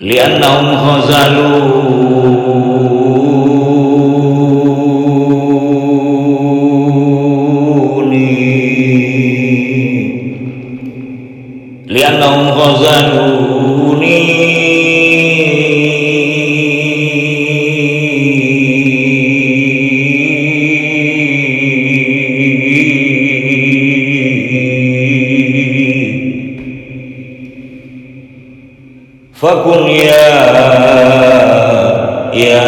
li'annahum khazaluni li'annahum khazaluni fakun ya ya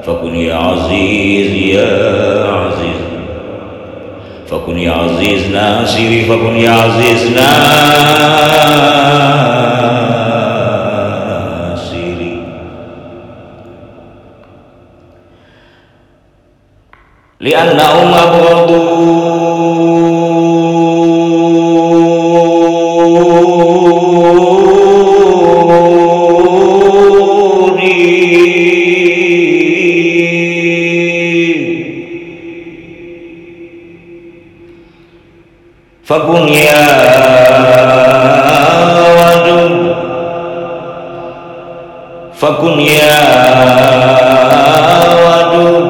fakun ya aziz ya aziz fakun ya aziz nasiri fakun ya aziz nasiri liannahum fakun ya wadud fakun ya wadud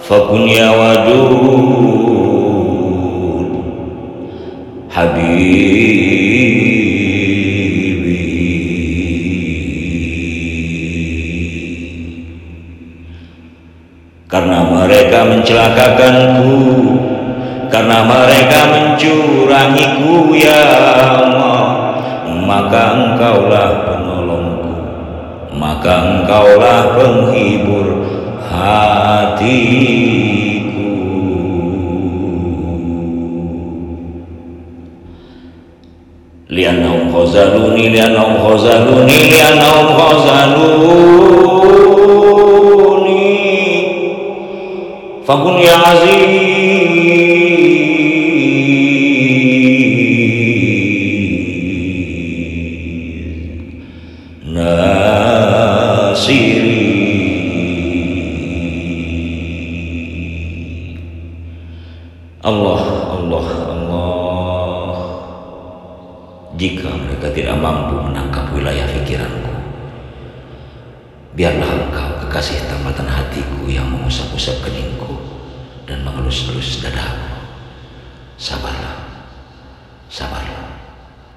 fakun ya wadud habibi. Karena mereka mencelakakanku karena mereka mencurangiku ya Allah maka engkaulah penolongku. Maka engkaulah penghibur hatiku. Liannahum khazaluni liannahum khazaluni liannahum khazaluni. Fakun ya aziz nasiri Allah Allah Allah. Jika mereka tidak mampu menangkap wilayah pikiranku biarlah engkau kekasih tambatan hatiku yang mengusap-usap keningku dan mengelus-elus dadaku. Sabarlah sabarlah